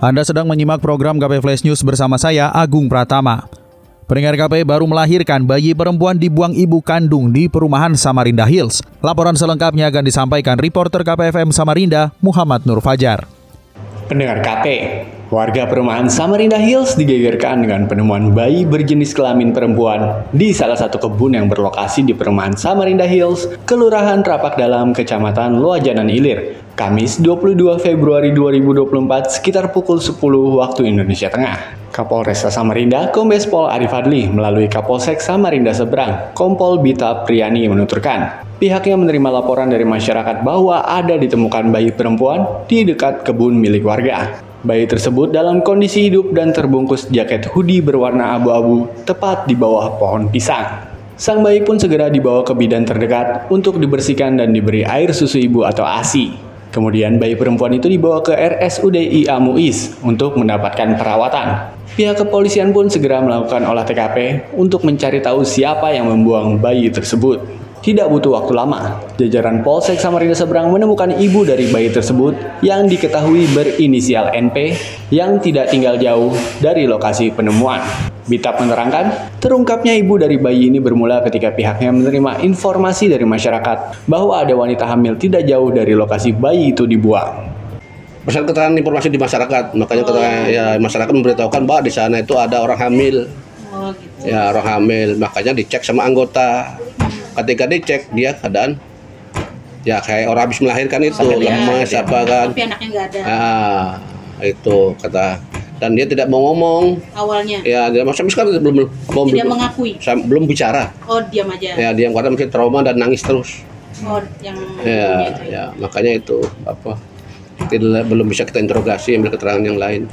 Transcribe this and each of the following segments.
Anda sedang menyimak program KP Flash News bersama saya, Agung Pratama. Pendengar KP baru melahirkan bayi perempuan dibuang ibu kandung di perumahan Samarinda Hills. Laporan selengkapnya akan disampaikan reporter KPFM Samarinda, Muhammad Nur Fajar. Pendengar KP, warga perumahan Samarinda Hills digegerkan dengan penemuan bayi berjenis kelamin perempuan di salah satu kebun yang berlokasi di perumahan Samarinda Hills, Kelurahan Rapak Dalam, Kecamatan Loajanan Ilir, Kamis 22 Februari 2024 sekitar pukul 10 waktu Indonesia Tengah. Kapolresta Samarinda, Kombes Pol Arif Adli melalui Kapolsek Samarinda Seberang, Kompol Bita Priani menuturkan, pihaknya menerima laporan dari masyarakat bahwa ada ditemukan bayi perempuan di dekat kebun milik warga. Bayi tersebut dalam kondisi hidup dan terbungkus jaket hoodie berwarna abu-abu tepat di bawah pohon pisang. Sang bayi pun segera dibawa ke bidan terdekat untuk dibersihkan dan diberi air susu ibu atau ASI. Kemudian bayi perempuan itu dibawa ke RSUD IA Muiz untuk mendapatkan perawatan. Pihak kepolisian pun segera melakukan olah TKP untuk mencari tahu siapa yang membuang bayi tersebut. Tidak butuh waktu lama, jajaran Polsek Samarinda Seberang menemukan ibu dari bayi tersebut yang diketahui berinisial NP yang tidak tinggal jauh dari lokasi penemuan. Bitap menerangkan, terungkapnya ibu dari bayi ini bermula ketika pihaknya menerima informasi dari masyarakat bahwa ada wanita hamil tidak jauh dari lokasi bayi itu dibuang. Berdasarkan keterangan informasi di masyarakat, makanya oh. ya masyarakat memberitahukan bahwa di sana itu ada orang hamil. Oh, gitu. Ya orang hamil, makanya dicek sama anggota ketika dicek dia keadaan ya kayak orang habis melahirkan itu Sampai lemas apa kan tapi anaknya nggak ada ah itu kata dan dia tidak mau ngomong. Awalnya. Ya dia sekarang belum belum tidak belum, mengakui. belum bicara. Oh diam aja. Ya diam. Karena masih trauma dan nangis terus. Oh yang ya itu ya. ya. Makanya itu apa tidak belum bisa kita interogasi ambil keterangan yang lain.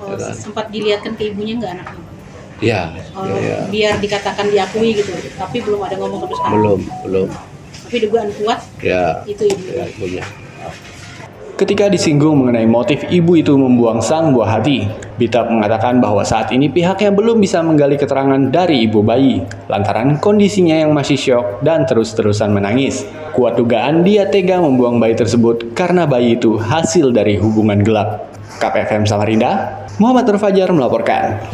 Oh, ya, kan? sempat dilihatkan ke ibunya nggak anaknya Ya, oh, ya, biar dikatakan diakui gitu. Tapi belum ada ngomong terus belum belum. Tapi dugaan kuat ya. itu ibu ya, ibunya Ketika disinggung mengenai motif ibu itu membuang sang buah hati, Bita mengatakan bahwa saat ini pihaknya belum bisa menggali keterangan dari ibu bayi, lantaran kondisinya yang masih syok dan terus-terusan menangis. Kuat dugaan dia tega membuang bayi tersebut karena bayi itu hasil dari hubungan gelap. KPFM Samarinda, Muhammad Terfajar melaporkan.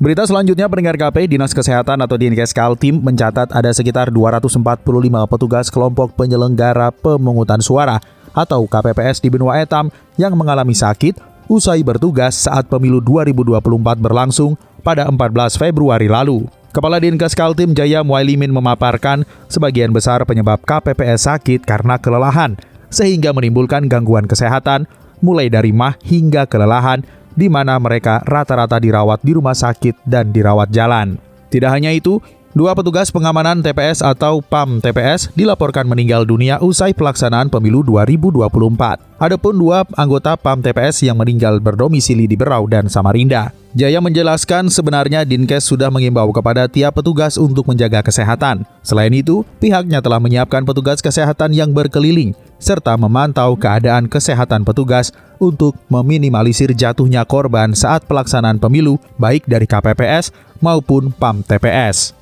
Berita selanjutnya pendengar KP Dinas Kesehatan atau Dinkes Kaltim mencatat ada sekitar 245 petugas kelompok penyelenggara pemungutan suara atau KPPS di benua Etam yang mengalami sakit usai bertugas saat pemilu 2024 berlangsung pada 14 Februari lalu. Kepala Dinkes Kaltim Jaya Muailimin memaparkan sebagian besar penyebab KPPS sakit karena kelelahan sehingga menimbulkan gangguan kesehatan mulai dari mah hingga kelelahan di mana mereka rata-rata dirawat di rumah sakit dan dirawat jalan. Tidak hanya itu, dua petugas pengamanan TPS atau PAM TPS dilaporkan meninggal dunia usai pelaksanaan pemilu 2024. Adapun dua anggota PAM TPS yang meninggal berdomisili di Berau dan Samarinda. Jaya menjelaskan sebenarnya Dinkes sudah mengimbau kepada tiap petugas untuk menjaga kesehatan. Selain itu, pihaknya telah menyiapkan petugas kesehatan yang berkeliling serta memantau keadaan kesehatan petugas untuk meminimalisir jatuhnya korban saat pelaksanaan pemilu baik dari KPPS maupun PAM TPS.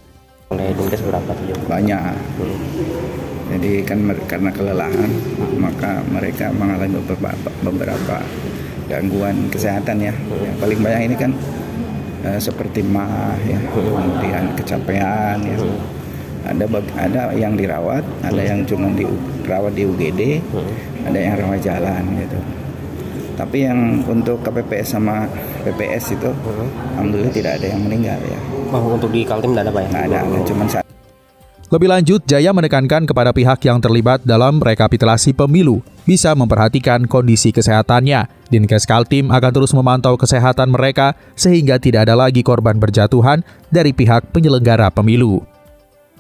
Dinkes berapa Banyak. Jadi kan karena kelelahan maka mereka mengalami beberapa, beberapa gangguan kesehatan ya. Yang paling banyak ini kan uh, seperti mah ya, kemudian kecapean ya. Ada ada yang dirawat, ada yang cuma dirawat di UGD, ada yang rawat jalan gitu. Tapi yang untuk KPPS sama PPS itu, alhamdulillah tidak ada yang meninggal ya. Oh, untuk di Kaltim tidak ada pak ya? Nggak ada, cuma satu. Lebih lanjut, Jaya menekankan kepada pihak yang terlibat dalam rekapitulasi pemilu bisa memperhatikan kondisi kesehatannya. Dinkes Kaltim akan terus memantau kesehatan mereka sehingga tidak ada lagi korban berjatuhan dari pihak penyelenggara pemilu.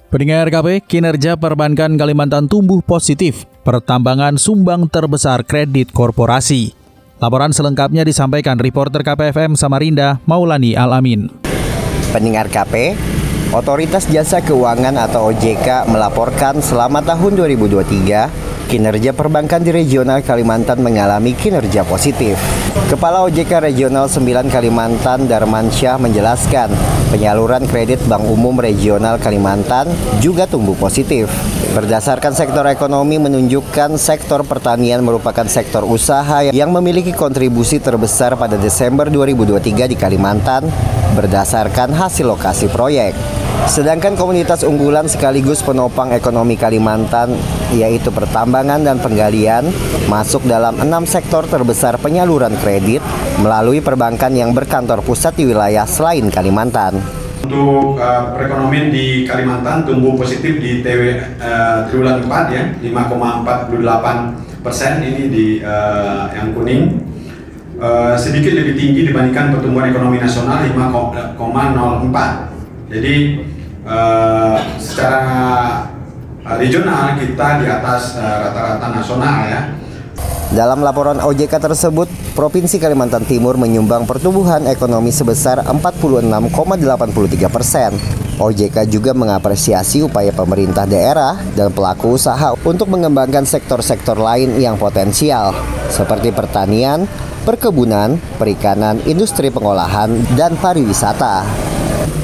Pendengar KP, kinerja perbankan Kalimantan tumbuh positif. Pertambangan sumbang terbesar kredit korporasi. Laporan selengkapnya disampaikan reporter KPFM Samarinda, Maulani Alamin. Pendengar KP, Otoritas Jasa Keuangan atau OJK melaporkan selama tahun 2023, kinerja perbankan di regional Kalimantan mengalami kinerja positif. Kepala OJK Regional 9 Kalimantan Darmansyah menjelaskan, penyaluran kredit Bank Umum Regional Kalimantan juga tumbuh positif. Berdasarkan sektor ekonomi menunjukkan sektor pertanian merupakan sektor usaha yang memiliki kontribusi terbesar pada Desember 2023 di Kalimantan berdasarkan hasil lokasi proyek. Sedangkan komunitas unggulan sekaligus penopang ekonomi Kalimantan yaitu pertambangan dan penggalian masuk dalam enam sektor terbesar penyaluran kredit melalui perbankan yang berkantor pusat di wilayah selain Kalimantan. Untuk uh, perekonomian di Kalimantan tumbuh positif di TW uh, triwulan 4 ya 5,48 persen ini di uh, yang kuning uh, sedikit lebih tinggi dibandingkan pertumbuhan ekonomi nasional 5,04 jadi uh, secara regional kita di atas rata-rata uh, nasional ya dalam laporan OJK tersebut, Provinsi Kalimantan Timur menyumbang pertumbuhan ekonomi sebesar 46,83 persen. OJK juga mengapresiasi upaya pemerintah daerah dan pelaku usaha untuk mengembangkan sektor-sektor lain yang potensial, seperti pertanian, perkebunan, perikanan, industri pengolahan, dan pariwisata.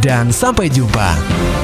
dan sampai jumpa.